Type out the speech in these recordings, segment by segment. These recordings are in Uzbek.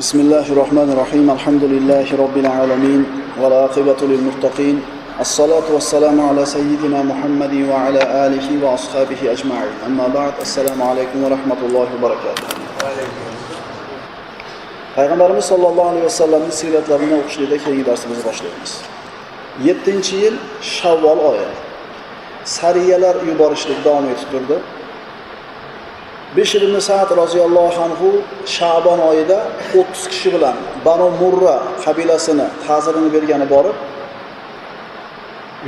بسم الله الرحمن الرحيم الحمد لله رب العالمين والعاقبة للمتقين الصلاة والسلام على سيدنا محمد وعلى آله وأصحابه أجمعين أما بعد السلام عليكم ورحمة الله وبركاته payg'ambarimiz sollallohu alayhi vasallamning siyratlarini o'qishlikda keyingi darsimizni boshlaymiz yettinchi yil shavvol oyi sariyalar yuborishlik davom etib turdi Bishr ibn saad roziyallohu anhu shabon oyida o'ttiz kishi bilan banu murra qabilasini ta'zirini bergani borib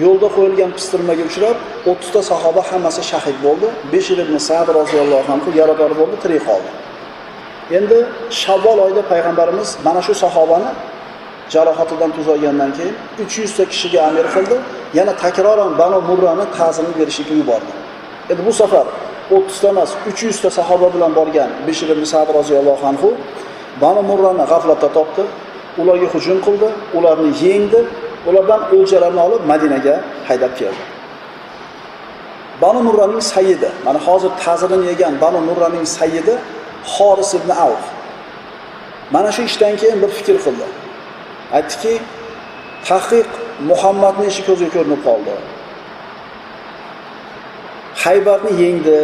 yo'lda qo'yilgan pistirmaga uchrab o'ttizta sahoba hammasi shahid bo'ldi. Bishr ibn saad roziyallohu anhu yarador bo'ldi tirik qoldi. Endi shavvol oyida payg'ambarimiz mana shu sahobani jarohatidan tuzalgandan keyin uch yuzta kishiga amir qildi. Yana takroran banu murrani ta'zirini berishga yubordi. Endi bu safar o'ttizta emas uch yuzta sahoba bilan borgan bishr ibn sad roziyallohu anhu banu murrani g'aflatda topdi ularga hujum qildi ularni yengdi ulardan o'ljalarni olib madinaga haydab keldi banu murraning sayidi mana hozir ta'zirini yegan banu murraning sayidi Xoris ibn Avf. Mana shu ishdan keyin bir fikr qildi. Aytdiki, tahqiq Muhammadning ishi ko'zga ko'rinib qoldi. Haybarni yengdi,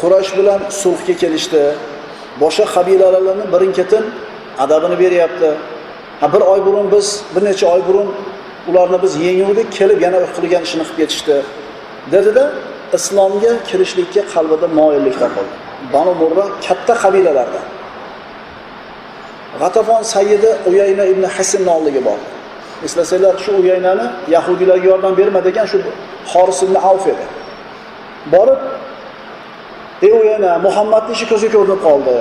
Qurosh bilan sulhga kelishdi. Boshqa qabilalarni birin-ketin adabini beryapti. Ha bir oy burun biz, bir necha oy burun ularni biz yenguvdik, kelib yana qilgan ishini qilib ketishdi. Dedi-da, islomga kirishlikka qalbida moyillik topildi. Banu Murra katta qabilalardan. G'atafon sayyidi Uyayna ibn Hasimning oldiga bordi. Eslasanglar, shu Uyaynani yahudiylarga yordam berma degan shu Xoris ibn Avf edi. Borib, e u yana muhammadni ishi ko'zga ko'rinib qoldi.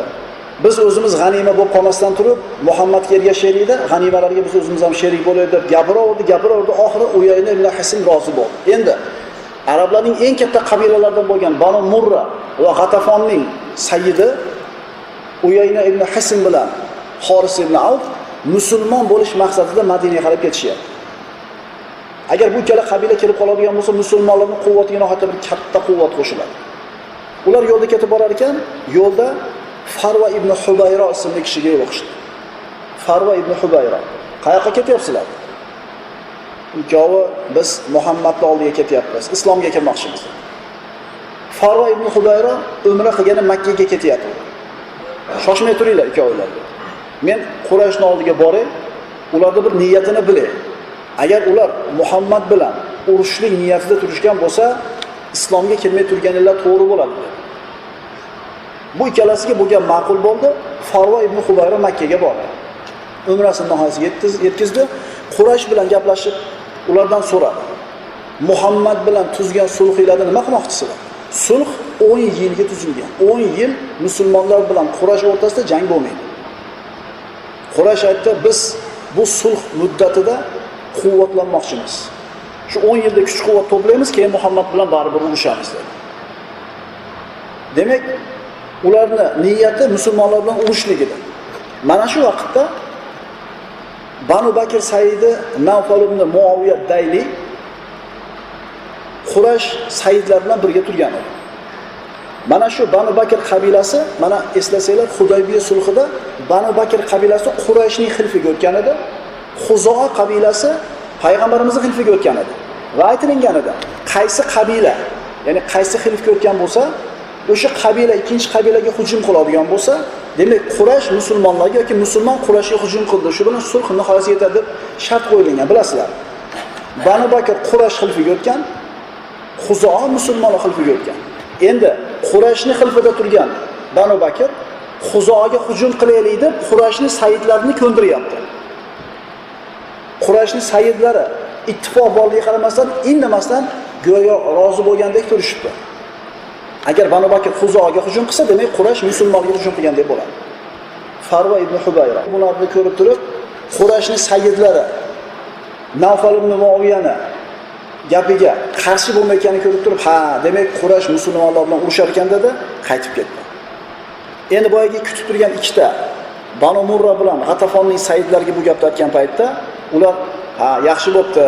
Biz o'zimiz g'anima bo'lib qolmasdan turib, Muhammadga ergashaylikda g'animalarga biz o'zimiz ham sherik bo'laylik" deb gapiraverdi, gapiraverdi, oxiri Uyayna ibn Hasim rozi bo'ldi. Endi Arablarning eng katta qabilalaridan bo'lgan Banu Murra va G'atafonning sayyidi Uyayna ibn Hasim bilan Xoris ibn Avf musulmon bo'lish maqsadida Madinaga qarab ketishyapti. Agar bu ikkala qabila kelib qoladigan bo'lsa, musulmonlarning quvvatiga nihoyatda bir katta quvvat qo'shiladi. Ular yo'lda ketib borar ekan, yo'lda Farva ibn Hubayro ismli kishiga yo'liqishdi. Farva ibn Hubayro, qayoqqa ketyapsizlar? ikkovi biz Muhammadning oldiga ketyapmiz, islomga kirmoqchimiz. Farva ibn Hubayra umra qilgani Makka ga ketyapti. Shoshmay turinglar ikkovinglar. Men Qurayshning oldiga boray, ularni bir niyatini bilay. Agar ular Muhammad bilan urushlik niyatida turishgan bo'lsa, islomga kirmay turganinglar to'g'ri bo'ladi. Bu ikkalasiga bo'lgan ma'qul bo'ldi. farvo ibn Hubayra Makka ga bordi. Umrasini nihoyasiga yetkazdi. Quraysh bilan gaplashib, ulardan so'radi. Muhammad bilan tuzgan sulhinglarni nima qilmoqchisizlar? Sulh 10 yilga tuzilgan. 10 yil musulmonlar bilan Quraysh o'rtasida jang bo'lmaydi. Quraysh aytdi, biz bu sulh muddatida quvvatlanmoqchimiz. Shu 10 yilda kuch-quvvat to'playmiz, keyin Muhammad bilan baribir urushamiz dedi. Demak, ularni niyati musulmonlar bilan urushlik edi. Mana shu vaqtda Banu Bakr Saidi navfal ibn muoviya Dayli qurash Saidlar bilan birga turgan edi. Mana shu Banu Bakr qabilasi, mana eslasanglar Hudaybiya sulhida Banu Bakr qabilasi Qurayshning xilfiga o'tgan edi. Xuzo qabilasi payg'ambarimizning xilfiga o'tgan edi. Va aytilingan edi, qaysi qabila, ya'ni qaysi xilfga o'tgan bo'lsa, o'sha qabila ikkinchi qabilaga hujum qiladigan bo'lsa, demak Quraysh musulmonlarga yoki musulmon Qurayshga hujum qildi. Shu bilan sulh nihoyasiga yetadi deb shart qo'yilgan, bilasizlar. Banu Bakr Quraysh xilfiga o'tgan, huzo musulmonlar xilfiga o'tgan. Endi Qurayshning xilfida turgan Banu Bakr huzoga hujum qilaylik deb Qurayshning sayidlarini ko'ndiryapti. Qurashni sayidlari ittifoq borligiga qaramasdan indamasdan go'yo rozi bo'lgandek turishibdi. Agar Banu Bakr huzoga hujum qilsa, demak qurash musulmonlarga hujum qilgandek bo'ladi. Farva ibn Hubayra bularni ko'rib turib, qurashni sayyidlari navfal ibn Muaviyani gapiga qarshi bo'lmayotganini ko'rib turib, ha, demak qurash musulmonlar bilan urushar ekan dedi, qaytib ketdi. Endi boyagi kutib turgan ikkita Banu Murra bilan G'atafonning sayyidlariga bu gapni aytgan paytda, ular ha, yaxshi bo'pti.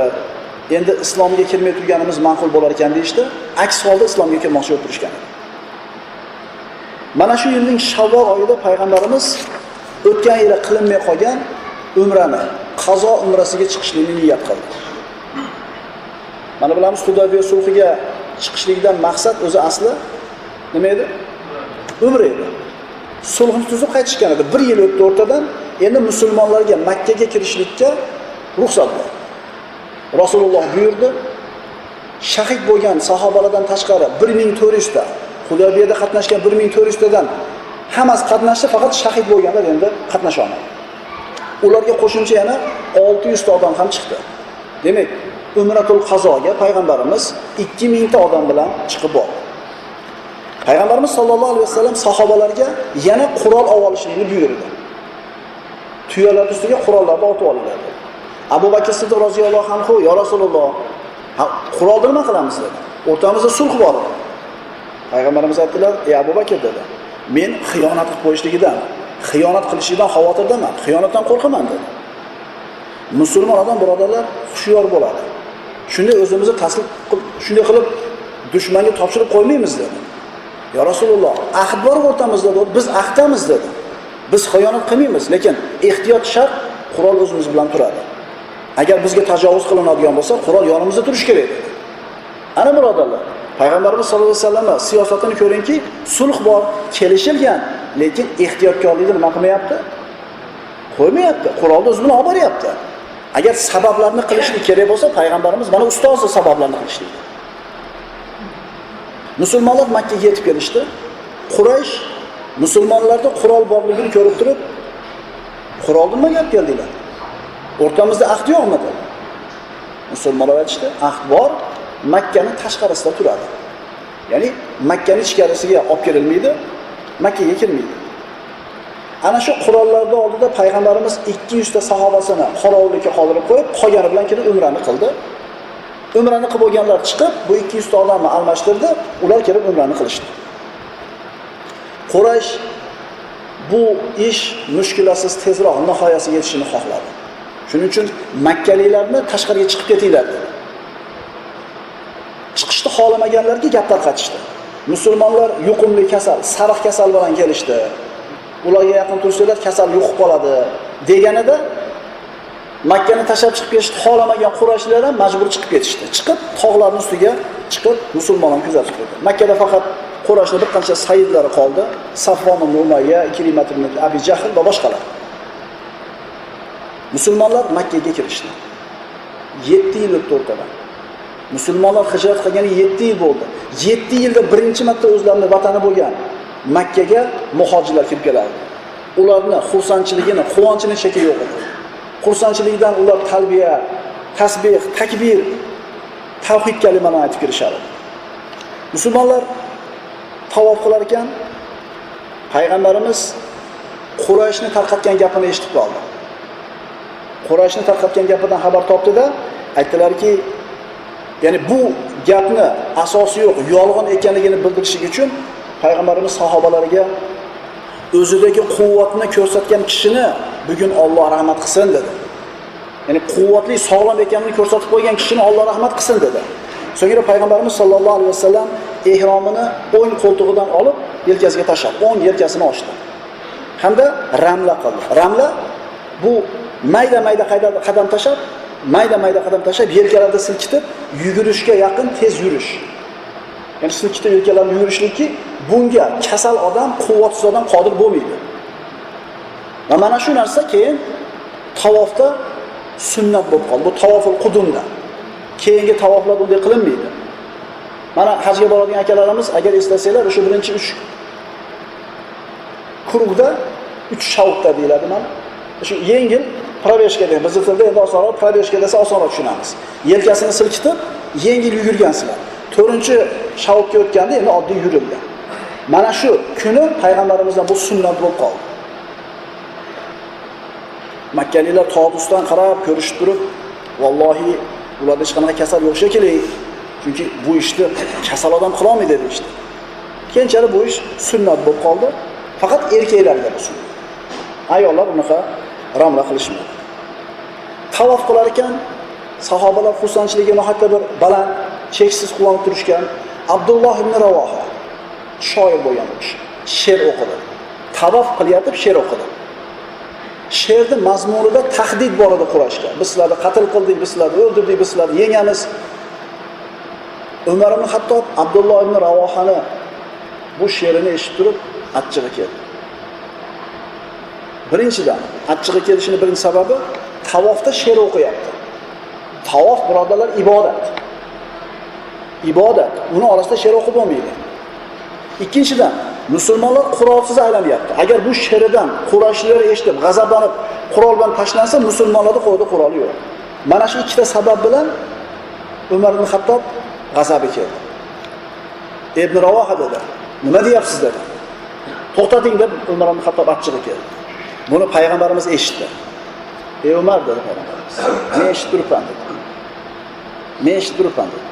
endi islomga kirmay turganimiz ma'qul bo'lar ekan deyishdi. Aks holda islomga kirmoqchi bo'lib turishgan. Mana shu yilning Shavvol oyida payg'ambarimiz o'tgan yili qilinmay qolgan umrani qazo umrasiga chiqishlikni niyat qildi. Mana bilamiz Hudaybiya sulhiga chiqishlikdan maqsad o'zi asli nima edi? Umr edi. Sulhni tuzib qaytishgan edi. bir yil o'tdi o'rtadan, endi musulmonlarga Makka ga kirishlikka ruxsat bor. Rasululloh buyurdi, shahid bo'lgan sahobalardan tashqari 1400 ta Hudaybiyada qatnashgan 1400 tadan hammasi qatnashdi, faqat shahid bo'lganlar endi qatnasha olmadi. Ularga qo'shimcha yana 600 ta odam ham chiqdi. Demak, Umratul Qazoga payg'ambarimiz 2000 ta odam bilan chiqib bordi. Payg'ambarimiz sollallohu alayhi vasallam sahobalarga yana qurol olib olishlikni buyurdi. Tuyalar ustiga qurollarni otib olinglar. Abu Bakr Siddiq roziyallohu anhu, "Ya Rasululloh, qurolni nima qilamiz?" dedi. O'rtamizda sulh bor. Payg'ambarimiz aytdilar, "Ey Abu Bakr" dedi. "Men xiyonat qilib qo'yishligidan, xiyonat qilishidan xavotirdaman, xiyonatdan qo'rqaman" dedi. Musulmon odam birodarlar hushyor bo'ladi. Shunday o'zimizni taslim shunday qilib dushmanga topshirib qo'ymaymiz dedi. "Ya Rasululloh, ahd bor o'rtamizda" dedi. "Biz ahdamiz" dedi. Biz xiyonat qilmaymiz, lekin ehtiyot shart, qurol o'zimiz bilan turadi. Agar bizga tajovuz qilinadigan bo'lsa, qurol yonimizda turishi kerak dedi. Ana birodarlar, Payg'ambarimiz sollallohu alayhi vasallam siyosatini ko'ringki, sulh bor, kelishilgan, lekin ehtiyotkorlikni nima qilmayapti? Qo'ymayapti. Qurolni o'zi bilan olib boryapti. Agar sabablarni qilishlik kerak bo'lsa, payg'ambarimiz mana ustozi sabablarni qilishlik. Musulmonlar makkaga yetib kelishdi. Quraysh musulmonlarda qurol borligini ko'rib turib, qurolni nimaga gap keldilar? O'rtamizda ahd yo'qmi dedi. Musulmonlar aytishdi, ahd bor, Makkani tashqarisida turadi. Ya'ni Makkani ichkarisiga olib kirilmaydi, Makkaga kirmaydi. Ana shu qurollarni oldida payg'ambarimiz 200 ta sahobasini qorovullikka qoldirib qo'yib, qolgani bilan kelib umrani qildi. Umrani qilib bo'lganlar chiqib, bu 200 ta odamni almashtirdi, ular kelib umrani qilishdi. Quraysh bu ish mushkulasiz tezroq nihoyasiga yetishini xohladi. Shuning uchun Makkaliklarni tashqariga chiqib ketinglar dedi. Chiqishni xohlamaganlarga gap tarqatishdi. Musulmonlar yuqumli kasal, sariq kasal bilan kelishdi. Ularga yaqin tursanglar kasal yuqib qoladi deganida Makkani tashlab chiqib ketishni xohlamagan qurashlar ham majbur chiqib ketishdi. Chiqib tog'larning ustiga chiqib musulmonlarni kuzatib turdi. Makkada faqat qurashni bir qancha sayyidlari qoldi. Safvon ibn Umayya, Ikrimat ibn Abi Jahl va boshqalar. Musulmonlar Makkaga kirishdi. 7 yil o'tdi o'rtadan. Musulmonlar hijrat qilgani 7 yil bo'ldi. 7 yilda birinchi marta o'zlarining vatani bo'lgan Makkaga muhojirlar kirib kelardi Ularni xursandchiligini, quvonchini cheki yo'q edi. Xursandchilikdan ular talbiya, tasbih, takbir, tavhid kalimalarini aytib kirishardi. Musulmonlar tavof qilar ekan, payg'ambarimiz Qurayshni tarqatgan gapini eshitib qoldi. Qurayshni tarqatgan gapidan xabar topdi-da, aytdilarki, ya'ni bu gapni asosi yo'q, yolg'on ekanligini bildirish uchun payg'ambarimiz sahobalariga o'zidagi quvvatni ko'rsatgan kishini bugun Alloh rahmat qilsin dedi. Ya'ni quvvatli, sog'lom ekanini ko'rsatib qo'ygan kishini Alloh rahmat qilsin dedi. So'ngra payg'ambarimiz sollallohu alayhi vasallam ehromini o'ng qo'ltig'idan olib yelkasiga tashlab, o'ng yelkasini ochdi. Hamda ramla qildi. Ramla bu mayda-mayda qadam tashlab, mayda-mayda qadam tashlab, yelkalarni silkitib, yugurishga yaqin tez yurish. Ya'ni silkitib yelkalarni yurishlikki, bunga kasal odam, quvvatsiz odam qodir bo'lmaydi. Va mana shu narsa keyin tavofda sunnat bo'lib qoldi. Bu tavoful qudumda. Keyingi tavoflar bunday qilinmaydi. Mana hajga boradigan akalarimiz agar eslasanglar, o'sha birinchi 3 kurugda 3 shavutda deyiladi mana. Shu yengil probeshka deydi. bizni tilda endi osonroq probeshka desa osonroq tushunamiz. Yelkasini silkitib, yengil yugurgansizlar. 4-shavutga o'tganda endi oddiy yurildi. Mana shu kuni payg'ambarimizdan bu sunnat bo'lib qoldi. Makkaliklar tobusdan qarab ko'rishib turib, vallohi ularda hech qanaqa kasal yo'q shekilli. Chunki bu ishni kasal odam qila olmaydi dedi işte. Keyinchalik bu ish sunnat bo'lib qoldi. Faqat erkaklarga bu sunnat. Ayollar unaqa ramla qilishmaydi. Tavof qilar ekan, sahobalar xursandchiligi nihoyatda bir baland, cheksiz quvonib turishgan Abdulloh ibn Ravoha shoir bo'lgan u kishi. She'r o'qidi. Tavof qilyotib she'r o'qidi. she'rni mazmunida tahdid bor edi qurashga Biz sizlarni qatl qildik, biz sizlarni o'ldirdik, biz sizlarni yengamiz. Umar ibn Hattob Abdulloh ibn Ravohani bu she'rini eshitib turib achchig'i keldi. Birinchidan, achchig'i kelishining birinchi sababi tavofda she'r o'qiyapti. Tavof birodarlar ibodat. Ibodat. Uni orasida she'r o'qib bo'lmaydi. Ikkinchidan, musulmonlar qurolsiz aylanyapti. Agar bu she'ridan Qurayshlar eshitib, g'azablanib, qurol bilan tashlansa, musulmonlarni qo'lida quroli yo'q. Mana shu ikkita sabab bilan Umar ibn hattob g'azabi keldi. Ibn Ravoha dedi, "Nima deyapsiz?" dedi. "To'xtating" deb Umar ibn hattob achchig'i keldi. Buni payg'ambarimiz eshitdi. "Ey Umar" dedi payg'ambarimiz. "Men eshitib turibman" dedi. "Men eshitib turibman" dedi.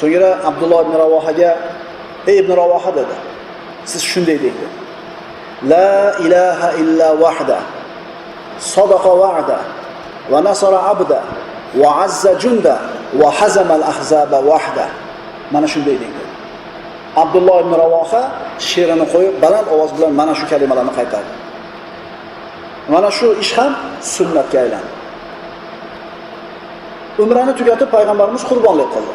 So'ngra Abdulloh ibn Ravohaga "Ey ibn Ravoha" dedi. Siz shunday deng dedi. La ilaha illa wahda. Sadaqa va'da va nasara abda va azza junda va hazama al-ahzaba wahda. Mana shunday deng dedi. Abdulloh ibn Ravoha she'rini qo'yib baland ovoz bilan mana shu kalimalarni qaytardi. Mana shu ish ham sunnatga aylandi. Umrani tugatib payg'ambarimiz qurbonlik qildi.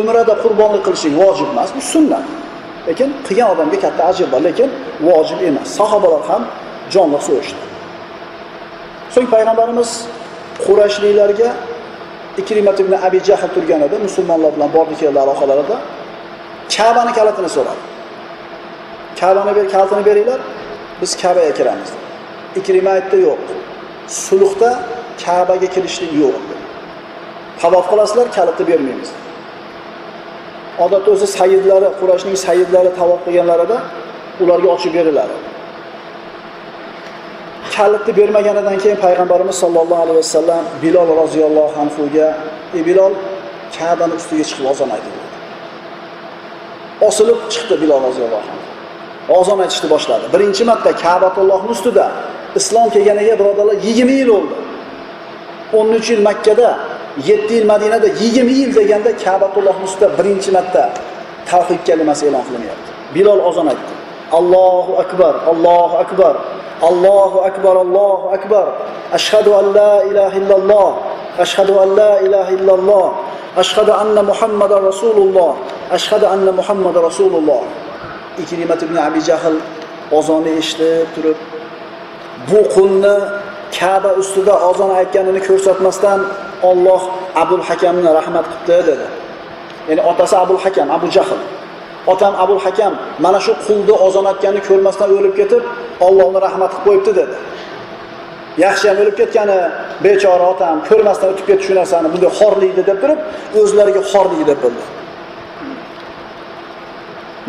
Umrada qurbonlik qilishing vojib emas, bu sunnat. Lekin qilgan odamga katta ajr bor, lekin vojib emas. Sahobalar ham jonli so'rashdi. So'ng payg'ambarimiz Qurayshliklarga Ikrimat ibn Abi Jahl turgan edi, musulmonlar bilan bordi keldi aloqalarida. Ka'bani kalitini so'radi. Ka'bani ber, kalitini beringlar, biz Ka'baga kiramiz. Ikrima aytdi, yo'q. Sulhda Ka'baga kirishlik yo'q. Tavof qilasizlar, kalitni bermaymiz. Odatda o'zi sayyidlari, Qurayshning sayyidlari tavof qilganlarida ularga ochib beriladi. Kalitni bermaganidan keyin payg'ambarimiz sollallohu alayhi vasallam Bilol roziyallohu anhuga "Ey Bilol, Ka'bani ustiga chiqib ozon ayt" dedi. Osilib chiqdi Bilol roziyallohu anhu. Ozon aytishni boshladi. Birinchi marta kabatullohni ustida islom kelganiga birodarlar 20 yil bo'ldi. 13 yil Makkada 7 yil Madinada 20 yil deganda Ka'batulloh ustida birinchi marta tavhid kalimasi e'lon qilinyapti. Bilol ozon aytdi. Allohu akbar, Allohu akbar. Allohu akbar, Allohu akbar. Ashhadu an la ilaha illalloh. Ashhadu an la ilaha illalloh. Ashhadu anna Muhammadar rasululloh. Ashhadu anna Muhammadar rasululloh. Ikrimat ibn Abi Jahl ozonni eshitib turib bu qulni Ka'ba ustida ozon aytganini ko'rsatmasdan Alloh Abul Hakamni rahmat qildi dedi. Ya'ni otasi Abul Hakam, Abu Jahl. Otam Abul Hakam mana shu qulni ozon aytganini ko'rmasdan o'lib ketib, Allohni rahmat qilib qo'yibdi dedi. Yaxshi ham o'lib ketgani, bechora otam ko'rmasdan o'tib ketdi shu narsani, bunday xorlikdi deb turib, o'zlariga xorlik deb bildi.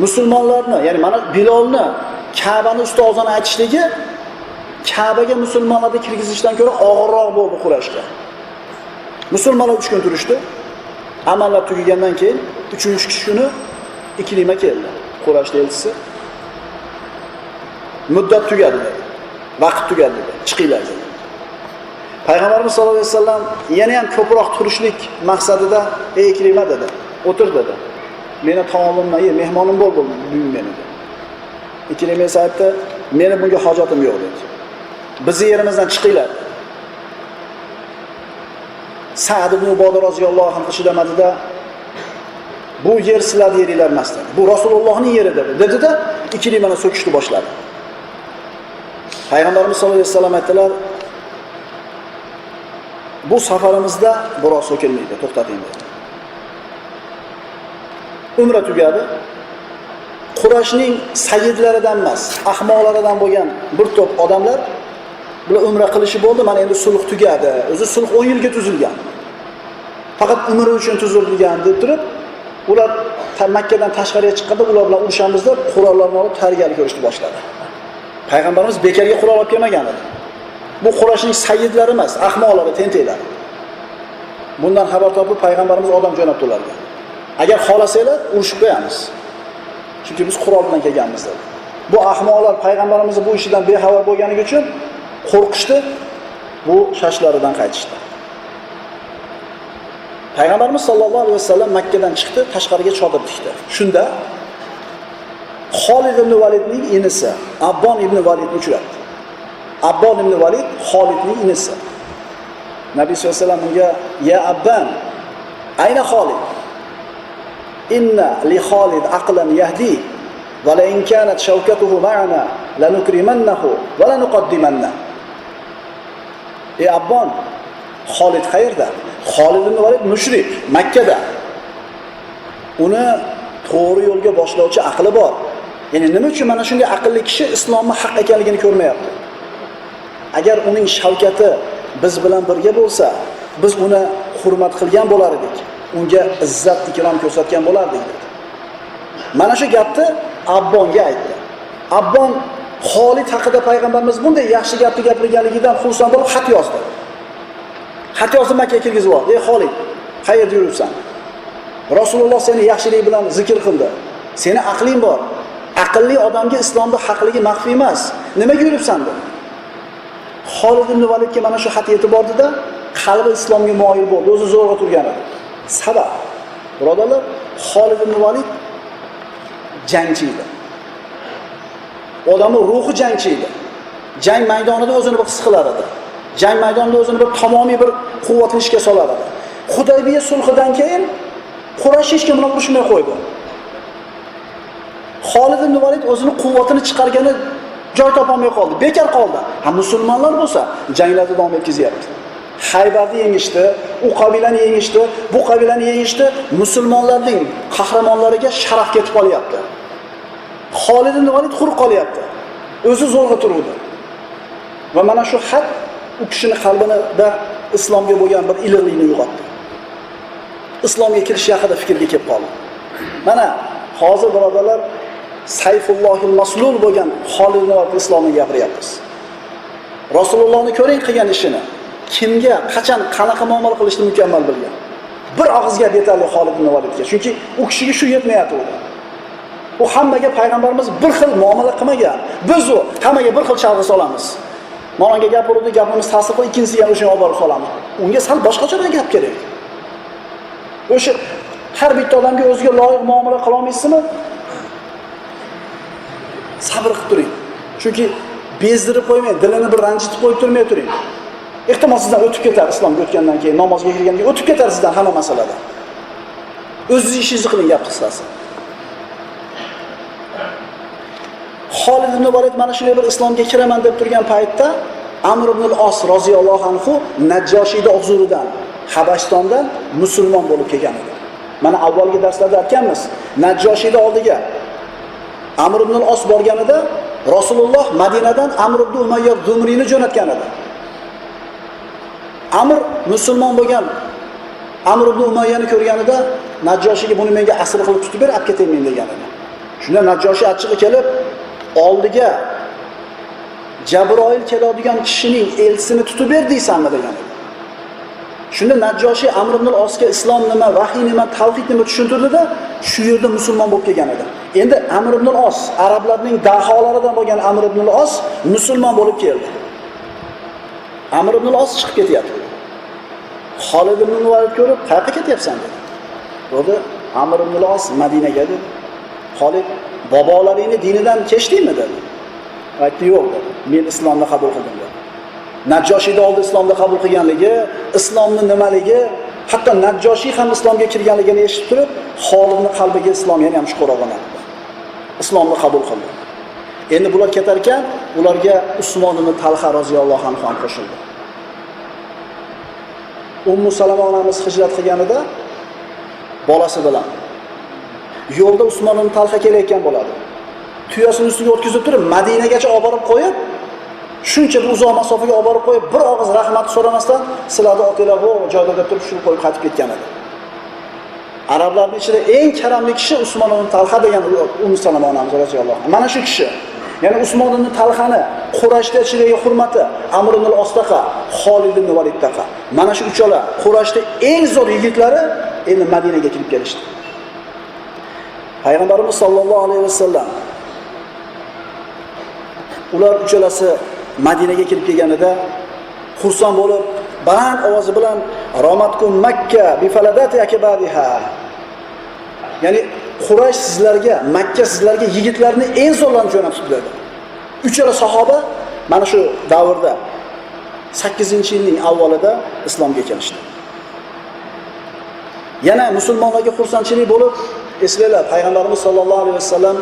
Musulmonlarni, ya'ni mana Bilolni Ka'bani ustida ozon aytishligi Ka'baga musulmonlarni kirgizishdan ko'ra og'irroq bo'ldi Qurayshga. Musulmonlar 3 kun turishdi. Amallar tugagandan keyin 3-chi kuni Iklima keldi. Qurash elchisi. Muddat tugadi dedi. Vaqt tugadi dedi. Chiqinglar dedi. Payg'ambarimiz sollallohu alayhi vasallam yana ham ko'proq turishlik maqsadida "Ey Iklima" dedi. "O'tir" dedi. "Meni taomimni ye, mehmonim bo'l bu bugun meni" dedi. Iklima esa aytdi, "Meni bunga hojatim yo'q" dedi. Bizni yerimizdan chiqinglar. Sa'd ibn Uboda roziyallohu anhu chidamadida bu yer sizlarning yeringlar emas dedi. Bu Rasulullohning yeri dedi. dedida ikkili mana so'kishni boshladi. Payg'ambarimiz sallallohu alayhi vasallam aytdilar, bu safarimizda biroz so'kilmaydi, to'xtating dedi. Umra tugadi. Qurashning sayyidlaridan emas, ahmoqlaridan bo'lgan bir to'p odamlar bular umra qilishi bo'ldi, mana endi sulh tugadi. O'zi sulh 10 yilga tuzilgan. Faqat umra uchun tuzilgan deb turib, ular Makkadan tashqariga chiqqanda ular bilan urushamiz deb qurollarni olib tayyorgarlik ko'rishni boshladi. Payg'ambarimiz bekarga qurol olib kelmagan edi. Bu Qurashning sayidlari emas, ahmoqlari, tentaklar. Bundan xabar topib payg'ambarimiz odam jo'natdi ularga. Agar xohlasanglar urushib qo'yamiz. Chunki biz qurol bilan kelganmiz dedi. Bu ahmoqlar payg'ambarimizni bu ishidan bexabar bo'lganligi uchun qo'rqishdi, bu shashlaridan qaytishdi. Payg'ambarimiz sollallohu alayhi vasallam Makkadan chiqdi, tashqariga chodir tikdi. Shunda Xolid ibn Validning inisi Abbon ibn Validni uchratdi. Abbon ibn Valid Xolidning inisi. Nabiy sollallohu alayhi vasallam unga: "Ya Abban, ayna Xolid?" Inna li Xolid aqlan yahdi va la in kanat shawkatuhu ma'ana lanukrimannahu va. Ey Abbon, Xolid qayerda? Xolid ibn Valid mushrik, Makka da. Uni to'g'ri yo'lga boshlovchi aqli bor. Ya'ni nima uchun mana shunday aqlli kishi islomni haq ekanligini ko'rmayapti? Agar uning shavkati biz bilan birga bo'lsa, biz uni hurmat qilgan bo'lar edik. Unga izzat ikrom ko'rsatgan bo'lardik dedi. Mana shu gapni Abbonga aytdi. Abbon Xolid haqida payg'ambarimiz bunday yaxshi gapni gapirganligidan xursand bo'lib xat yozdi. Xat yozib Makkaga kirgizib oldi. "Ey Xolid, qayerda yuribsan? Rasululloh seni yaxshilik bilan zikr qildi. Seni aqling bor. Aqlli odamga islomda haqligi maxfi emas. Nimaga yuribsan?" dedi. Xolid ibn Validga mana shu xat yetib bordida, qalbi islomga moyil bo'ldi, o'zi zo'rg'a turgan edi. Sabab, birodarlar, Xolid ibn Valid jangchi edi. Odamning ruhi jangchi edi. Jang maydonida o'zini bir his qilar edi. Jang maydonida o'zini bir tamomiy bir quvvatli ishga solar edi. Hudaybiya sulhidan keyin qurash hech kim bilan urushmay qo'ydi. Xolid ibn Valid o'zini quvvatini chiqargani joy topolmay qoldi, bekor qoldi. Ha musulmonlar bo'lsa, janglarni davom etkazyapti. Haybarni yengishdi, u qabilani yengishdi, bu qabilani yengishdi, musulmonlarning qahramonlariga sharaf ketib qolyapti. Xolid ibn Valid xur qolyapti. O'zi zo'rg'a turuvdi. Va mana shu xat u kishining qalbida islomga bo'lgan bir iliqlikni uyg'otdi. Islomga kirish haqida fikrga kelib qoldi. Mana hozir birodarlar Sayfullohil maslul bo'lgan Xolid ibn Valid islomni gapiryapmiz. Rasulullohni ko'ring qilgan ishini. Kimga, qachon, qanaqa muomala qilishni mukammal bilgan. Bir og'iz gap yetarli Xolid ibn Validga. Chunki u kishiga shu yetmayapti. U hammaga payg'ambarimiz bir xil muomala qilmagan. Biz u hammaga bir xil chalg'i solamiz. mavlonga gap urdi gapimiz ta'sir qilib, ikkinchisiga o'sha olib borib solamiz. Unga sal boshqacha gap kerak. O'sha har bitta odamga o'ziga loyiq muomala qila olmaysizmi? Sabr qilib turing. Chunki bezdirib qo'ymang, dilini bir ranjitib qo'yib turmay turing. Ehtimol sizdan o'tib ketar islomga o'tgandan keyin, namozga kirgandan keyin o'tib ketar sizdan hamma masalada. O'zingiz ishingizni qiling gap qisqasi. Xolid ibn Valid mana shunday bir islomga kiraman deb turgan paytda Amr ibn al-Os roziyallohu anhu Najjoshiyda huzuridan Habashtondan musulmon bo'lib kelgan edi. Mana avvalgi darslarda aytganmiz, Najjoshiyda oldiga Amr ibn al-Os borganida Rasululloh Madinadan Amr ibn Umayya Zumriyni jo'natgan edi. Amr musulmon bo'lgan Amr ibn Umayyani ko'rganida Najjoshiga buni menga asr qilib tutib ber, olib ketaymen degan edi. Shunda Najjoshi achchig'i kelib, oldiga Jabroil keladigan kishining elchisini tutib ber deysanmi degan edi. Shunda najjoshiy Amr ibn osga islom nima, vahiy nima, tavhid nima tushuntirdida, shu yerda musulmon bo'lib kelgan edi. Endi Amr ibn os arablarning daholaridan bo'lgan Amr ibn os musulmon bo'lib keldi. Amr ibn os chiqib ketyapti. holid ibn Valid ko'rib, "Qayerga ketyapsan?" dedi. bo'ldi "Amr ibn os Madinaga" dedi. holid "Bobolaringni dinidan kechdingmi?" dedi. Aytdi, "Yo'q" dedi. "Men islomni qabul qildim" dedi. Najjoshiyda oldi islomni qabul qilganligi, islomni nimaligi, hatto Najjoshiy ham islomga kirganligini eshitib turib, Xolidning qalbiga islom yana ham chuqur o'rnadi. Islomni qabul qildi. Endi bular ketar ekan, ularga Usmon ibn Talha roziyallohu anhu ham qo'shildi. Ummu Salama onamiz hijrat qilganida bolasi bilan yo'lda Usmon ibn Talha kelayotgan bo'ladi. Tuyasini ustiga o'tkazib turib, Madinagacha olib borib qo'yib, shuncha bir uzoq masofaga olib borib qo'yib, bir og'iz rahmat so'ramasdan sizlarni otinglar bu joyda deb turib shuni qo'yib qaytib ketgan edi. Arablarning ichida eng karamli kishi Usmon ibn Talha degan Ummu Salama onamiz roziyallohu anha. Mana shu kishi Ya'ni Usmon ibn Talhani Qurashda ichidagi hurmati Amr ibn al-Osdaqa, Xolid ibn Validdaqa. Mana shu uchala Qurashda eng zo'r yigitlari endi Madinaga kirib kelishdi. Payg'ambarimiz sollallohu alayhi vasallam ular uchalasi Madinaga kirib kelganida xursand bo'lib, baland ovozi bilan Romatkum Makka bi. Ya'ni Quraysh sizlarga, Makka sizlarga yigitlarni eng zo'rlarini jo'natibdi dedi Uchala sahoba mana shu davrda 8-yilning avvalida islomga kelishdi. Yana musulmonlarga xursandchilik bo'lib, eslanglar, payg'ambarimiz sollallohu alayhi vasallam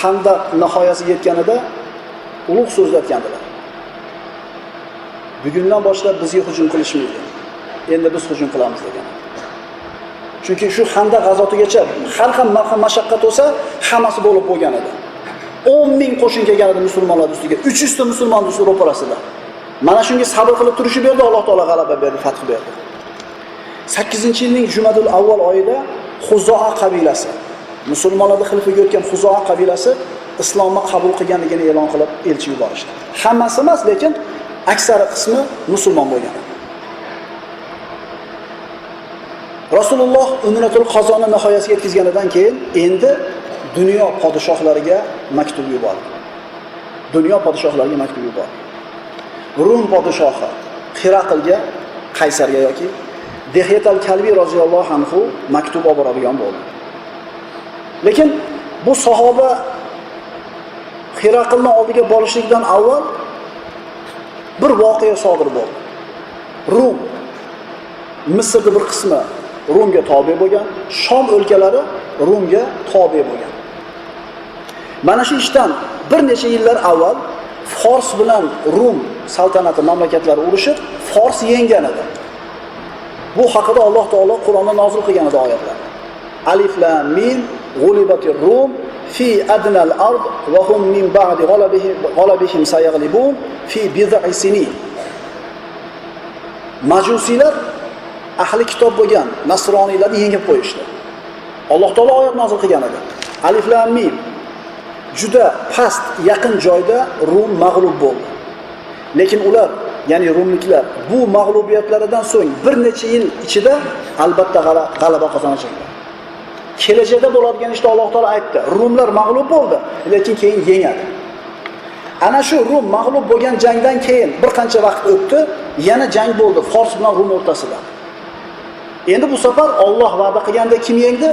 Handaq nihoyasiga yetganida ulug' so'zlatgandilar. Bugundan boshlab bizga hujum qilishmaydi. Endi biz hujum qilamiz degan. Chunki shu Handaq g'azotigacha har ham mashaqqat bo'lsa, hammasi bo'lib bo'lgan edi. o'n ming qo'shin kelgan edi musulmonlar ustiga. 300 ta musulmon ustida ro'parasida. Mana shunga sabr qilib turishib berdi, Alloh taolo g'alaba berdi, fath berdi. 8-yilning Jumadul avval oyida Xuzoa qabilasi, musulmonlarning xilfiga o'tgan Xuzoa qabilasi islomni qabul qilganligini e'lon qilib elchi yuborishdi. Hammasi emas, lekin aksari qismi musulmon bo'lgan. Rasululloh Umratul Qazoni nihoyasiga yetkazganidan keyin endi dunyo podshohlariga maktub yubordi. Dunyo podshohlariga maktub yubordi. Rum podshohi Xiraqlga, Qaysarga yoki Dehiyat al-Kalbi roziyallohu anhu maktub olib boradigan bo'ldi. Lekin bu sahoba Xiraqlning oldiga borishlikdan avval bir voqea sodir bo'ldi. Rum Misrning bir qismi Rumga tobe bo'lgan, Shom o'lkalari Rumga tobe bo'lgan. Mana shu ishdan bir necha yillar avval Fors bilan Rum saltanati mamlakatlari urushib, Fors yengan edi. Bu haqida Alloh taolo Qur'onda nozil qilgan edi oyatlar. Alif lam mim g'ulibatir rum fi adnal ard va hum min ba'di g'alabihim ghalabihim sayaghlibun fi bid'i sinin. Majusiylar ahli kitob bo'lgan nasroniylarni yengib qo'yishdi. Alloh taolo oyat nozil qilgan edi. Alif lam mim juda past yaqin joyda Rum mag'lub bo'ldi. Lekin ular, ya'ni Rumliklar bu mag'lubiyatlaridan so'ng bir necha yil ichida albatta g'alaba qozonishadi. Kelajakda bo'ladigan ishni Alloh taolo aytdi. Rumlar mag'lub bo'ldi, lekin keyin yengadi. Ana shu Rum mag'lub bo'lgan jangdan keyin bir qancha vaqt o'tdi, yana jang bo'ldi Fors bilan Rum o'rtasida. Endi bu safar Alloh va'da qilganda kim yengdi?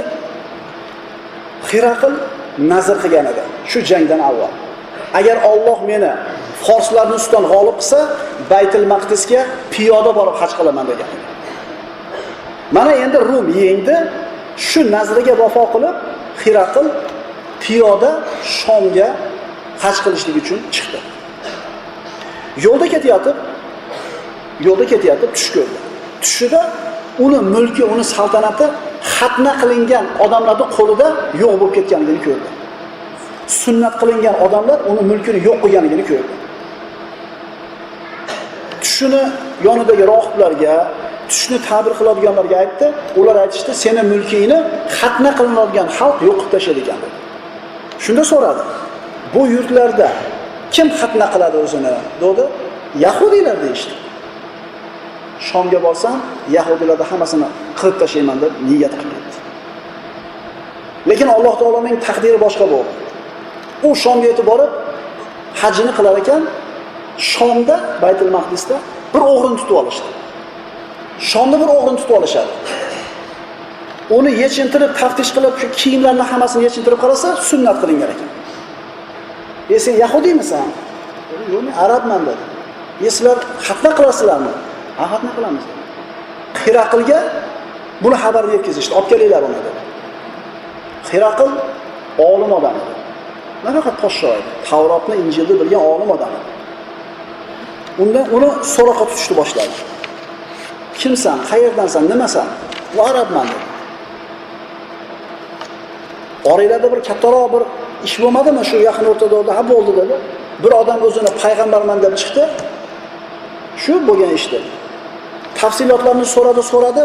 Xiraql nazr qilgan edi shu jangdan avval. Agar Alloh meni forslarning ustidan g'olib qilsa, Baytul Maqdisga piyoda borib haj qilaman degan. Mana endi Rum yengdi, shu nazriga vafo qilib Xiraql piyoda Shomga haj qilishlik uchun chiqdi. Yo'lda ketayotib, yo'lda ketayotib tush ko'rdi. Tushida uni mulki, uni saltanati xatna qilingan odamlarni qo'lida yo'q bo'lib ketganligini ko'rdi. Sunnat qilingan odamlar uni mulkini yo'q qilganligini ko'rdi. Tushini yonidagi rohiblarga, tushni ta'bir qiladiganlarga aytdi. Ular aytishdi, "Seni mulkingni xatna qilinadigan xalq yo'qib tashlaydi tashladi" ekan. Shunda so'radi. Bu yurtlarda kim xatna qiladi o'zini? dedi. Yahudiylar deyishdi. Shomga borsam, Yahudilarda hammasini qilib tashlayman deb niyat qilib. Lekin Alloh taoloning taqdiri boshqa bo'ldi. U Shomga yetib borib, hajini qilar ekan, Shomda, Baytul Maqdisda bir o'g'rini tutib olishdi. Shomda bir o'g'rini tutib olishadi. Uni yechintirib, taftish qilib, shu kiyimlarni hammasini yechintirib qarasa, sunnat qilingan ekan. "E sen yahudiymisan?" "Yo'q, men arabman" dedi. "E sizlar xatna qilasizlarmi?" "Ha, xatna qilamiz." Xiraqilga buni xabarni yetkazishdi. "Olib kelinglar uni" dedi. Xiraqil olim odam edi. Nafaqat podsho edi, Tavrotni, Injilni bilgan olim odam edi. Undan uni so'roqqa tutishni boshladi. Kimsan? Qayerdansan? Nimasan? "Bu arabman" dedi. Oranglarda bir kattaroq bir ish bo'lmadimi shu yaqin o'rtada? Ha bo'ldi dedi. Bir odam o'zini payg'ambarman deb chiqdi. Shu bo'lgan ishdi. Tafsilotlarni so'radi, so'radi.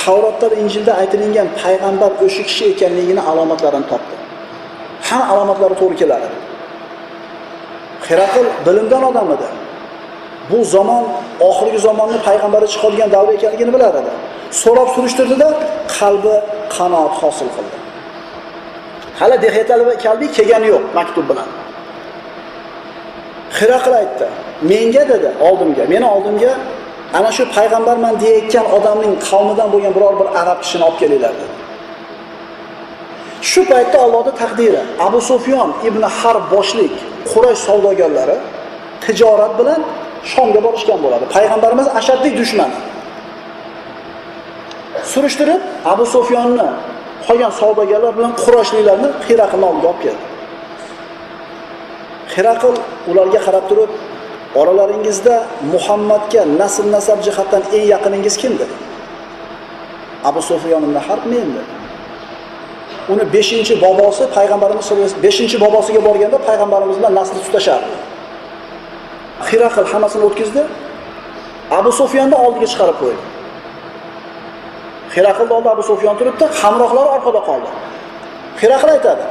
Tavrotda va Injilda aytilgan payg'ambar o'sha kishi ekanligini alomatlarini topdi. Hamma alomatlari to'g'ri keladi. Xiraqil bilimdan odam edi. Bu zamon oxirgi zamonni payg'ambari chiqadigan davr ekanligini bilar edi. So'rab surishtirdida qalbi qanoat hosil qildi. Hali Dehetal va Kalbi kelgani yo'q maktub bilan. Xiraqil aytdi, menga dedi oldimga, meni oldimga ana shu payg'ambarman deyayotgan odamning qavmidan bo'lgan biror bir arab kishini olib kelinglar dedi. Shu paytda Allohning taqdiri Abu Sufyon ibn Harb boshlik Quraysh savdogarlari tijorat bilan Shomga borishgan bo'ladi. Payg'ambarimiz ashaddiy dushmani. Surishtirib, Abu Sufyonni qolgan savdogarlar bilan Qurayshliklarni Hiraqlni oldiga olib keldi. Hiraql ularga qarab turib, oralaringizda Muhammadga nasl nasab jihatdan eng yaqiningiz kim dedi? Abu Sufyon ibn Harb men dedi. Uni 5-bobosi payg'ambarimiz sollallohu alayhi vasallam 5-bobosiga borganda payg'ambarimiz bilan nasl tutashardi. Hiraql hammasini o'tkazdi. Abu Sufyonni oldiga chiqarib qo'ydi. Hiraql oldida Abu Sufyon turibdi, hamrohlari orqada qoldi. Hiraql aytadi: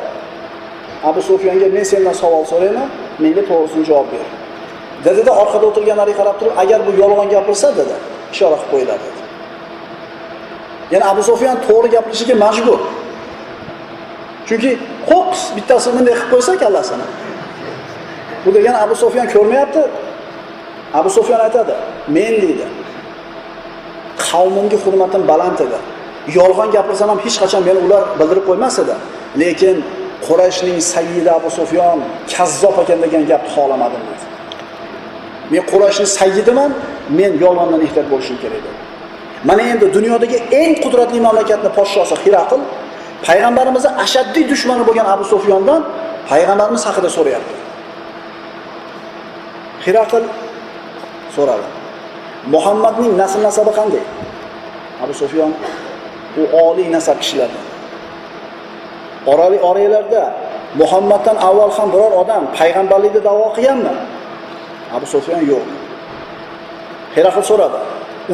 Abu Sufyonga men sendan savol so'rayman, menga to'g'risini javob ber. Dedida orqada o'tirganlarga qarab turib, agar bu yolg'on gapirsa dedi, ishora qilib qo'yiladi dedi. Ya'ni Abu Sufyon to'g'ri gapirishiga majbur. Chunki qo'qs bittasi bunday qilib qo'ysa kallasini. Bu degani Abu sufyan ko'rmayapti. Abu sufyan aytadi, men deydi. Qavmimga hurmatim baland edi. Yolg'on gapirsam ham hech qachon meni ular bildirib qo'ymas edi. Lekin Qurayshning sayyidi Abu Sufyon kazzob ekan degan gapni xohlamadim dedi. Men Qurayshning sayyidiman, men yolg'ondan ehtiyot bo'lishim kerak dedi. Mana endi dunyodagi eng qudratli mamlakatni podshosi Hiraql payg'ambarimizni ashaddiy dushmani bo'lgan Abu Sufyondan payg'ambarimiz haqida so'rayapti. Hiraql so'radi. Muhammadning nasl nasabi qanday? Abu Sufyon u oliy nasab kishilardan. Orali oranglarda Muhammaddan avval ham biror odam payg'ambarlikni da'vo qilganmi? Abu Sufyon yo'q. Hiraql so'radi.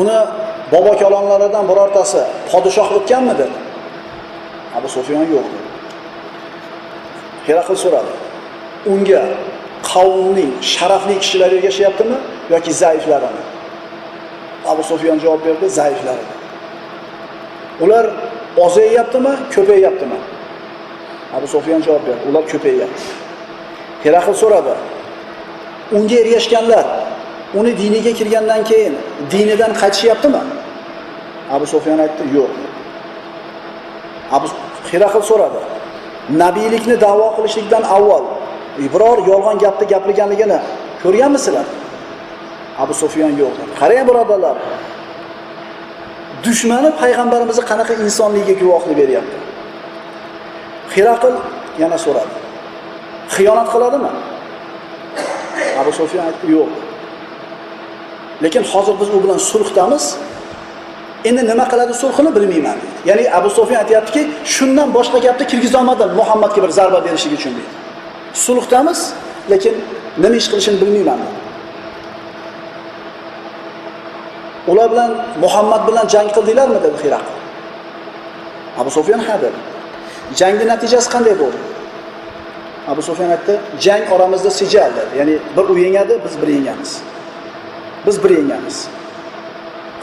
Uni bobo kalonlaridan birortasi podshoh o'tganmi dedi. Abu Sufyon yo'q dedi. Hiraql so'radi. Unga qavmning sharafli kishilari ergashyaptimi yoki zaiflarimi? Abu Sufyon javob berdi, zaiflari. Ular ozayyaptimi, ko'payyaptimi? Abu Sufyon javob berdi, ular ko'payyapti. Hiraql so'radi. Unga ergashganlar uni diniga kirgandan keyin dinidan qaytishyaptimi? Abu Sufyon aytdi, yo'q. Abu Hiraql so'radi. Nabiylikni da'vo qilishlikdan avval biror yolg'on gapni gapirganligini ko'rganmisizlar? Abu Sufyon yo'q. Qarang birodarlar. Dushmani payg'ambarimizni qanaqa insonligiga guvohlik beryapti. Xiraqil yana so'radi. Xiyonat qiladimi? Abu Sufyon aytdi, yo'q. Lekin hozir biz u bilan sulhdamiz. Endi nima qiladi sulhini bilmayman deydi. Ya'ni Abu Sufyon aytyaptiki shundan boshqa gapni kirgizolmadim Muhammadga bir zarba berishlik uchun deydi. Sulhdamiz, lekin nima ish qilishini bilmayman deydi. Ular bilan Muhammad bilan jang qildinglarmi dedi Hiraql. Abu Sufyon ha dedi. Jangning natijasi qanday bo'ldi? Abu Sufyon aytdi, jang oramizda sijal dedi. Ya'ni bir u yengadi, biz bir yengamiz. Biz bir yengamiz.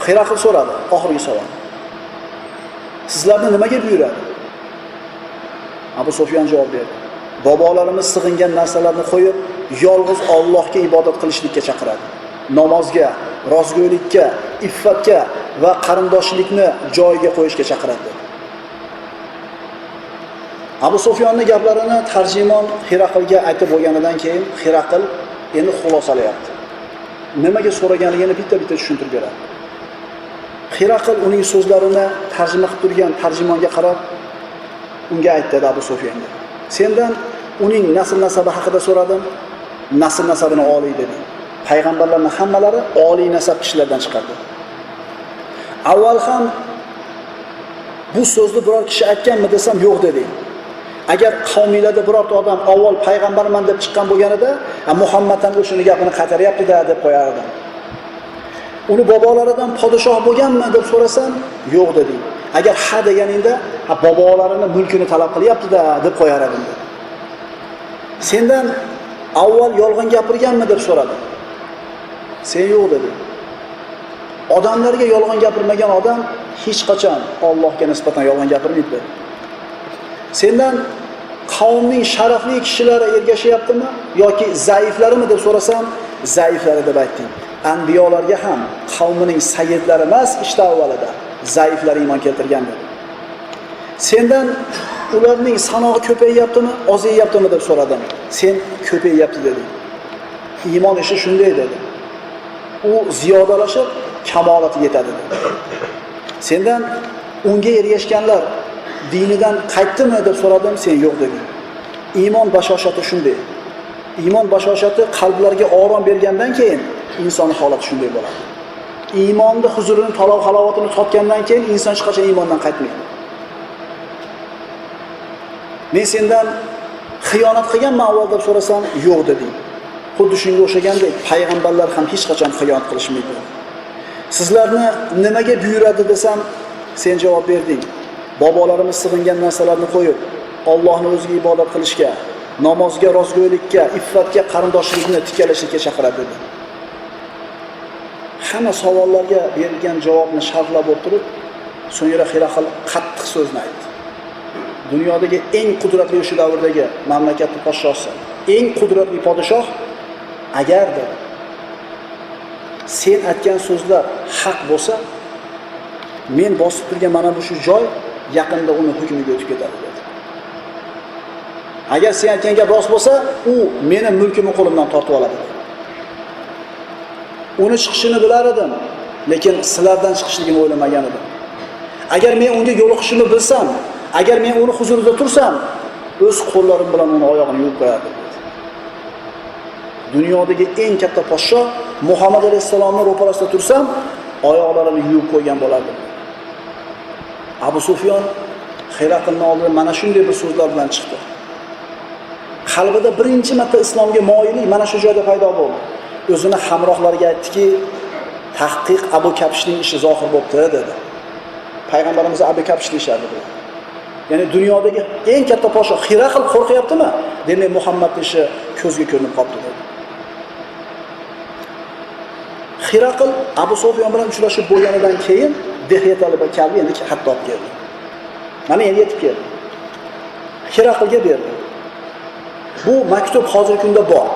Xiraqil so'radi, oxirgi savol. Sizlarni nimaga buyuradi? Abu Sufyon javob berdi. Bobolarimiz sig'ingan narsalarni qo'yib, yolg'iz Allohga ibodat qilishlikka chaqiradi. Namozga, rozgo'ylikka, iffatga va qarindoshlikni joyiga qo'yishga chaqiradi. Abu Sufyonning gaplarini tarjimon Xiraqilga aytib bo'lganidan keyin Xiraqil endi xulosalayapti. Nimaga so'raganligini bitta-bitta tushuntirib beradi. Xiraqil uning so'zlarini tarjima qilib turgan tarjimonga qarab unga aytdi Abu Sufyonga. Sendan uning nasl nasabi haqida so'radim. Nasl nasabini oliy dedi. Payg'ambarlarning hammalari oliy nasab kishilardan chiqardi. Avval ham bu so'zni biror kishi aytganmi desam yo'q dedi. Agar qavminglarda biror odam avval payg'ambarman deb chiqqan bo'lganida, Muhammad ham o'shini gapini qaytaryapti-da deb qo'yar edim. Uni bobolaridan podshoh bo'lganmi deb so'rasam, yo'q dedi. Agar ha deganingda, ha bobolarini mulkini talab qilyapti-da deb qo'yar edim. Sendan avval yolg'on gapirganmi deb so'radi. Sen yo'q dedi. Odamlarga yolg'on gapirmagan odam hech qachon Allohga nisbatan yolg'on gapirmaydi dedi. Sendan qavmning sharafli kishilari ergashyaptimi yoki zaiflarimi deb so'rasam, zaiflari deb aytding. Anbiyolarga ham qavmining sayyidlari emas, ishda avvalida zaiflar iymon keltirgan dedi. Sendan ularning sanog'i ko'payyaptimi ozayyaptimi deb so'radim. Sen ko'payyapti deding iymon ishi shunday dedi. U ziyodalashib kamolati yetadi dedi. Sendan unga ergashganlar dinidan qaytdimi deb so'radim sen yo'q deding iymon bashoshati shunday. Iymon bashoshati qalblarga orom bergandan keyin insonni holati shunday bo'ladi. Iymonni huzurini talov halovatini totgandan keyin inson hech qachon iymondan qaytmaydi. Men sendan xiyonat qilganman avval deb so'rasam yo'q deding xuddi shunga o'xshagandek payg'ambarlar ham hech qachon xiyonat qilishmaydi. Sizlarni nimaga buyuradi desam sen javob berding. Bobolarimiz sig'ingan narsalarni qo'yib ollohni o'ziga ibodat qilishga namozga rostgo'ylikka iffatga qarindoshlikni tikalashlikka chaqiradi dedi. Hamma savollarga berilgan javobni sharhlab o'tirib so'ngra xiraqil qattiq so'zni aytdi. Dunyodagi eng qudratli o'sha davrdagi mamlakatni podshosi eng qudratli podshoh agar dedi sen aytgan so'zlar haq bo'lsa men bosib turgan mana bu shu joy yaqinda uni hukmiga o'tib ketadi dedi. Agar sen aytgan gap rost bo'lsa u meni mulkimni qo'limdan tortib oladi dedi. Uni chiqishini bilar edim lekin sizlardan chiqishligini o'ylamagan edim. Agar men unga yo'liqishimni bilsam agar men uni huzurida tursam o'z qo'llarim bilan uni oyog'ini yuvib qo'yardim. Dunyodagi eng katta podsho muhammad alayhissalomni ro'parasida tursam oyoqlarini yuvib qo'ygan bo'lardim. Abu sufyon hiraqilni oldidan mana shunday bir so'zlar bilan chiqdi. Qalbida birinchi marta islomga moyillik mana shu joyda paydo bo'ldi. O'zini hamrohlariga aytdiki tahqiq abu kapishning ishi zohir bo'libdi dedi. Payg'ambarimiz abu kapish deyishardi ya'ni dunyodagi eng katta podsho qilib qo'rqyaptimi? Demak muhammadni ishi ko'zga ko'rinib qolibdi dedi. Xiraqil abu sufyon bilan uchrashib bo'lganidan keyin dehyatal kalbi endi hatto olib keldi mana endi yetib keldi. Xiraqilga berdi. Bu maktub hozirgi kunda bor.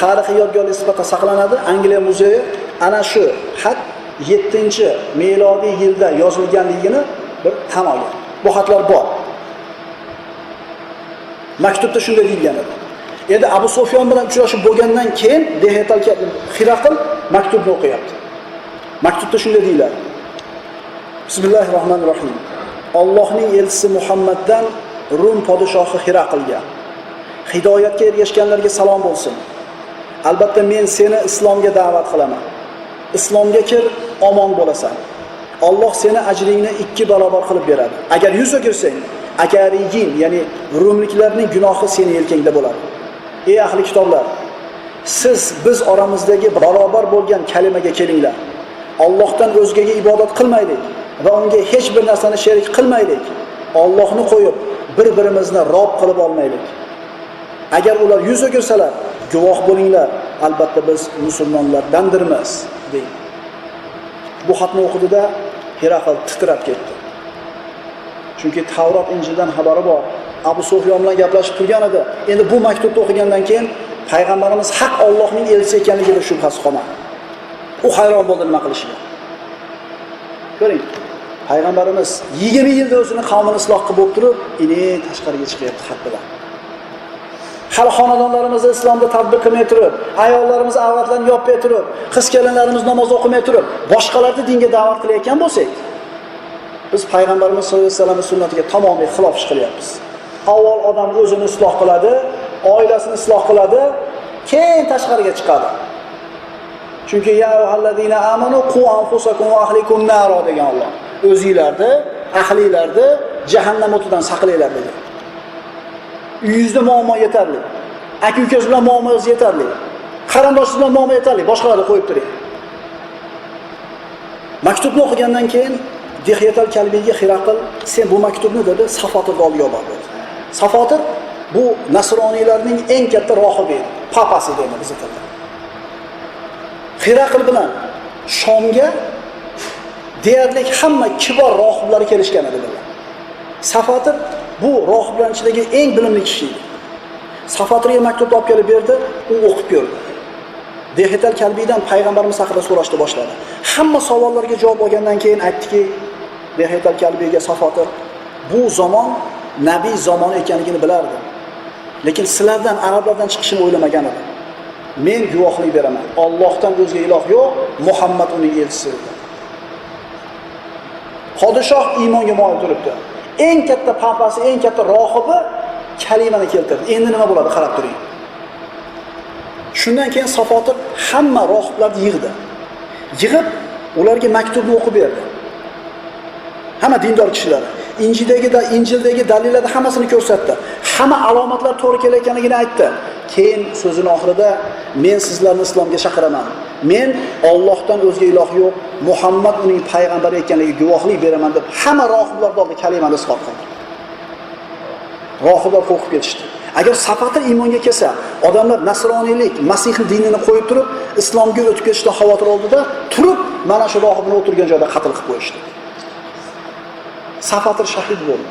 Tarixiy yodgorlik sifatida saqlanadi. Angliya muzeyi ana shu xat yettinchi melodiy yilda yozilganligini bir tan olgan. Bu xatlar bor. Maktubda shunday deyilgan edi. Endi abu sufyon bilan uchrashib bo'lgandan keyin hiraql maktubni o'qiyapti. Maktubda shunday deyiladi. Bismillahi rohmanir rohim allohning elchisi muhammaddan rum podshohi hiraqlga hidoyatga ergashganlarga salom bo'lsin. Albatta men seni islomga da'vat qilaman. Islomga kir omon bo'lasan. Olloh seni ajringni ikki barobar qilib beradi. Agar yuz o'girsang agarigin ya'ni rumliklarning gunohi seni yelkangda bo'ladi. Ey ahli kitoblar siz biz oramizdagi barobar bo'lgan kalimaga kelinglar. Ollohdan o'zgaga ibodat qilmaylik va unga hech bir narsani sherik qilmaylik. Ollohni qo'yib bir birimizni rob qilib olmaylik. Agar ular yuz o'girsalar guvoh bo'linglar. Albatta biz musulmonlardandirmiz deydi bu xatni o'qidida heraql titrab ketdi. Chunki tavrot injildan xabari bor. Abu sufyon bilan gaplashib turgan edi. Endi bu maktubni o'qigandan keyin payg'ambarimiz haq ollohning elchisi ekanligida shubhasi qolmadi. U hayron bo'ldi nima qilishiga. Ko'ring payg'ambarimiz yigirma yilda o'zini qavmini isloh qilib bo'lib turib ini tashqariga chiqyapti xat bilan hali xonadonlarimizni islomda tadbiq qilmay turib ayollarimiz avlodlarni yopmay turib qiz kelinlarimiz namoz o'qimay turib boshqalarni dinga da'vat qilayotgan bo'lsak biz payg'ambarimiz sallallohu alayhi vasallamni sunnatiga tamomiy xilof ish qilyapmiz avval odam o'zini isloh qiladi oilasini isloh qiladi keyin tashqariga chiqadi. Chunki ya amanu qu anfusakum va ahlikum naro degan olloh o'zinglarni ahlinglarni jahannam o'tidan saqlanglar degan uyingizda muammo yetarli. Aka ukangiz bilan muammongiz yetarli. Qarindoshingiz bilan muammo yetarli. Boshqalarni qo'yib turing. Maktubni o'qigandan keyin dehyatal kalbiyga hiraqil sen bu maktubni dedi safotirni oldiga olib bordi safotir bu nasroniylarning eng katta rohibi edi papasi deydi bizni tilda hiraqil bilan shomga deyarli hamma kibor rohiblari kelishgan edi safotir bu rohiblar ichidagi eng bilimli kishi edi safotirga maktubni olib kelib berdi u o'qib ko'rdi dehital kalbiydan payg'ambarimiz haqida so'rashni boshladi hamma savollarga javob olgandan keyin aytdiki dehital kalbiyga safotir bu zamon nabiy zamoni ekanligini bilardi. Lekin sizlardan arablardan chiqishini o'ylamagan edi. Men guvohlik beraman. Allohdan o'zga iloh yo'q, Muhammad uning elchisi. Podshoh iymonga moyil turibdi. Eng katta papasi, eng katta rohibi kalimani keltirdi. Endi nima bo'ladi qarab turing. Shundan keyin Safotir hamma rohiblarni yig'di. Yig'ib ularga maktubni o'qib berdi. Hamma dindor kishilar. injidagi da Injildagi dalillarni hammasini ko'rsatdi. Hamma alomatlar to'g'ri kelayotganligini aytdi. Keyin so'zini oxirida men sizlarni islomga chaqiraman. Men Allohdan o'zga iloh yo'q, Muhammad uning payg'ambari ekanligiga guvohlik beraman deb hamma rohiblar oldida kalimani izhor qildi. Rohiblar qo'rqib ketishdi. Agar safati iymonga kelsa, odamlar nasroniylik, masih dinini qo'yib turib, islomga o'tib ketishdan xavotir oldida, turib mana shu rohibni o'tirgan joyda qatl qilib qo'yishdi. Safatir shahid bo'ldi.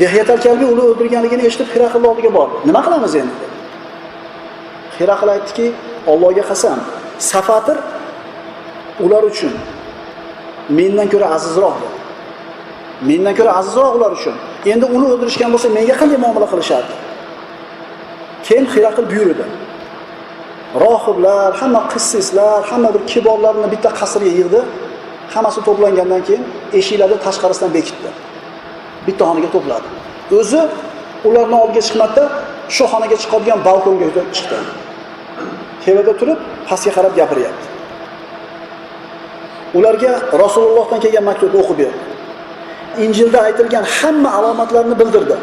Dehyatal kalbi uni o'ldirganligini eshitib Hiraql oldiga bordi. Nima qilamiz endi? Herakl aytdiki, Allohga qasam, Safatir ular uchun mendan ko'ra azizroq dedi. Mendan ko'ra azizroq ular uchun. Endi uni o'ldirishgan bo'lsa, menga qanday muomala qilishardi? Keyin Herakl buyurdi. Rohiblar, hamma qissislar, hamma bir kiborlarni bitta qasrga yig'di. Hammasi to'plangandan keyin eshiklarni tashqarisidan bekitdi. Bitta xonaga to'pladi. O'zi ularning oldiga chiqmadi, shu xonaga chiqadigan balkonga chiqdi. Tevada turib, pastga qarab gapiryapti. Ularga Rasulullohdan kelgan maktubni o'qib berdi. Injilda aytilgan hamma alomatlarni bildirdi.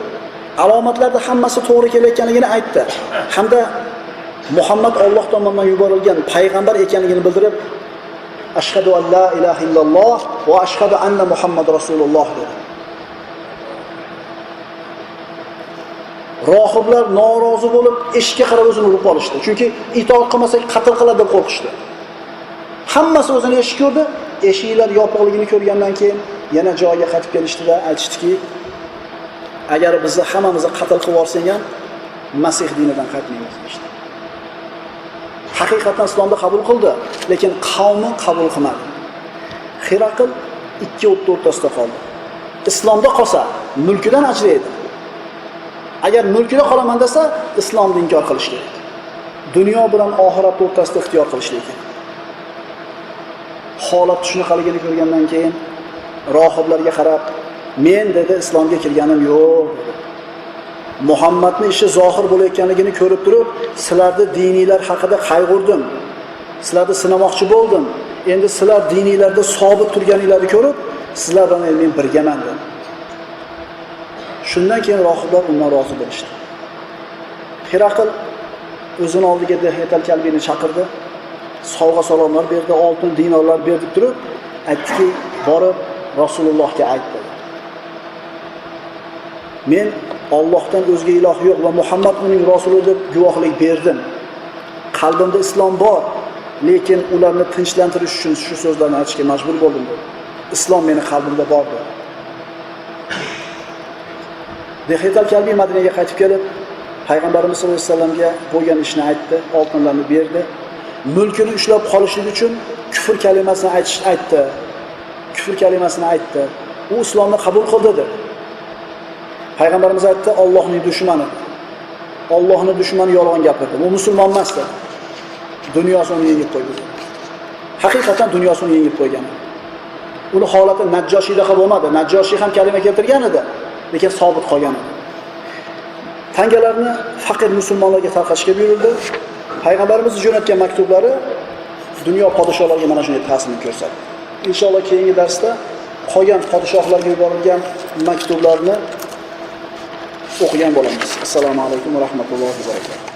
alomatlarni hammasi to'g'ri kelayotganligini aytdi. Hamda Muhammad Alloh tomonidan yuborilgan payg'ambar ekanligini bildirib, ashhadu an la ilaha illalloh va ashhadu anna Muhammad rasululloh dedi. Rohiblar norozi bo'lib eshikka qarab o'zini urib olishdi. Chunki itoat qilmasak qatl qiladi deb qo'rqishdi. Hammasi o'zini eshik ko'rdi, eshiklar yopiqligini ko'rgandan keyin yana joyiga qaytib kelishdida aytishdiki, agar bizni hammamizni qatl qilib yuborsang ham Masih dinidan qaytmaymiz deyishdi Haqiqatan islomni qabul qildi, lekin qavmi qabul qilmadi. Hiraql ikki o'tni o'rtasida qoldi. Islomda qolsa, mulkidan ajraydi. Agar mulkida qolaman desa, islomni inkor qilish kerak. Dunyo bilan oxirat o'rtasida ixtiyor qilish kerak. Holat shunaqaligini ko'rgandan keyin rohiblarga qarab, men dedi islomga kirganim yo'q dedi. Muhammadni ishi zohir bo'layotganligini ko'rib turib, sizlarni diniylar haqida qayg'urdim. Sizlarni sinamoqchi bo'ldim. Endi sizlar diniylarda sobit turganinglarni ko'rib, sizlar bilan men birgaman dedi. Shundan keyin rohiblar undan rozi bo'lishdi. Hiraql o'zini oldiga dehetal kalbini chaqirdi. Sovg'a salomlar berdi, oltin dinorlar berdi turib, aytdiki, borib Rasulullohga aytdi. Men Allohdan o'zga iloh yo'q va Muhammad uning rasuli deb guvohlik berdim. Qalbimda islom bor, lekin ularni tinchlantirish uchun shu so'zlarni aytishga majbur bo'ldim dedi. Islom meni qalbimda bor dedi. Dehital kalbiy Madinaga qaytib kelib, payg'ambarimiz sollallohu alayhi vasallamga bo'lgan ishni aytdi, oltinlarni berdi. Mulkini ushlab qolishlik uchun kufr kalimasini aytish aytdi. Kufr kalimasini aytdi. U islomni qabul qildi dedi. Payg'ambarimiz aytdi, Allohning dushmani. Allohning dushmani yolg'on gapirdi. U musulmon emas dedi. Dunyosini yengib qo'ydi. Haqiqatan dunyosini yengib qo'ygan. Uni holati Najjoshiydaqa bo'lmadi. Najjoshiy ham kalima keltirgan edi, lekin sobit qolgan edi. Tangalarni faqir musulmonlarga tarqatishga buyurildi. Payg'ambarimiz jo'natgan maktublari dunyo podshohlariga mana shunday ta'sirini ko'rsatdi. Inshaalloh keyingi darsda qolgan podshohlarga yuborilgan maktublarni o'qigan bo'lamiz. Assalomu alaykum va rahmatullohi va barakatuh.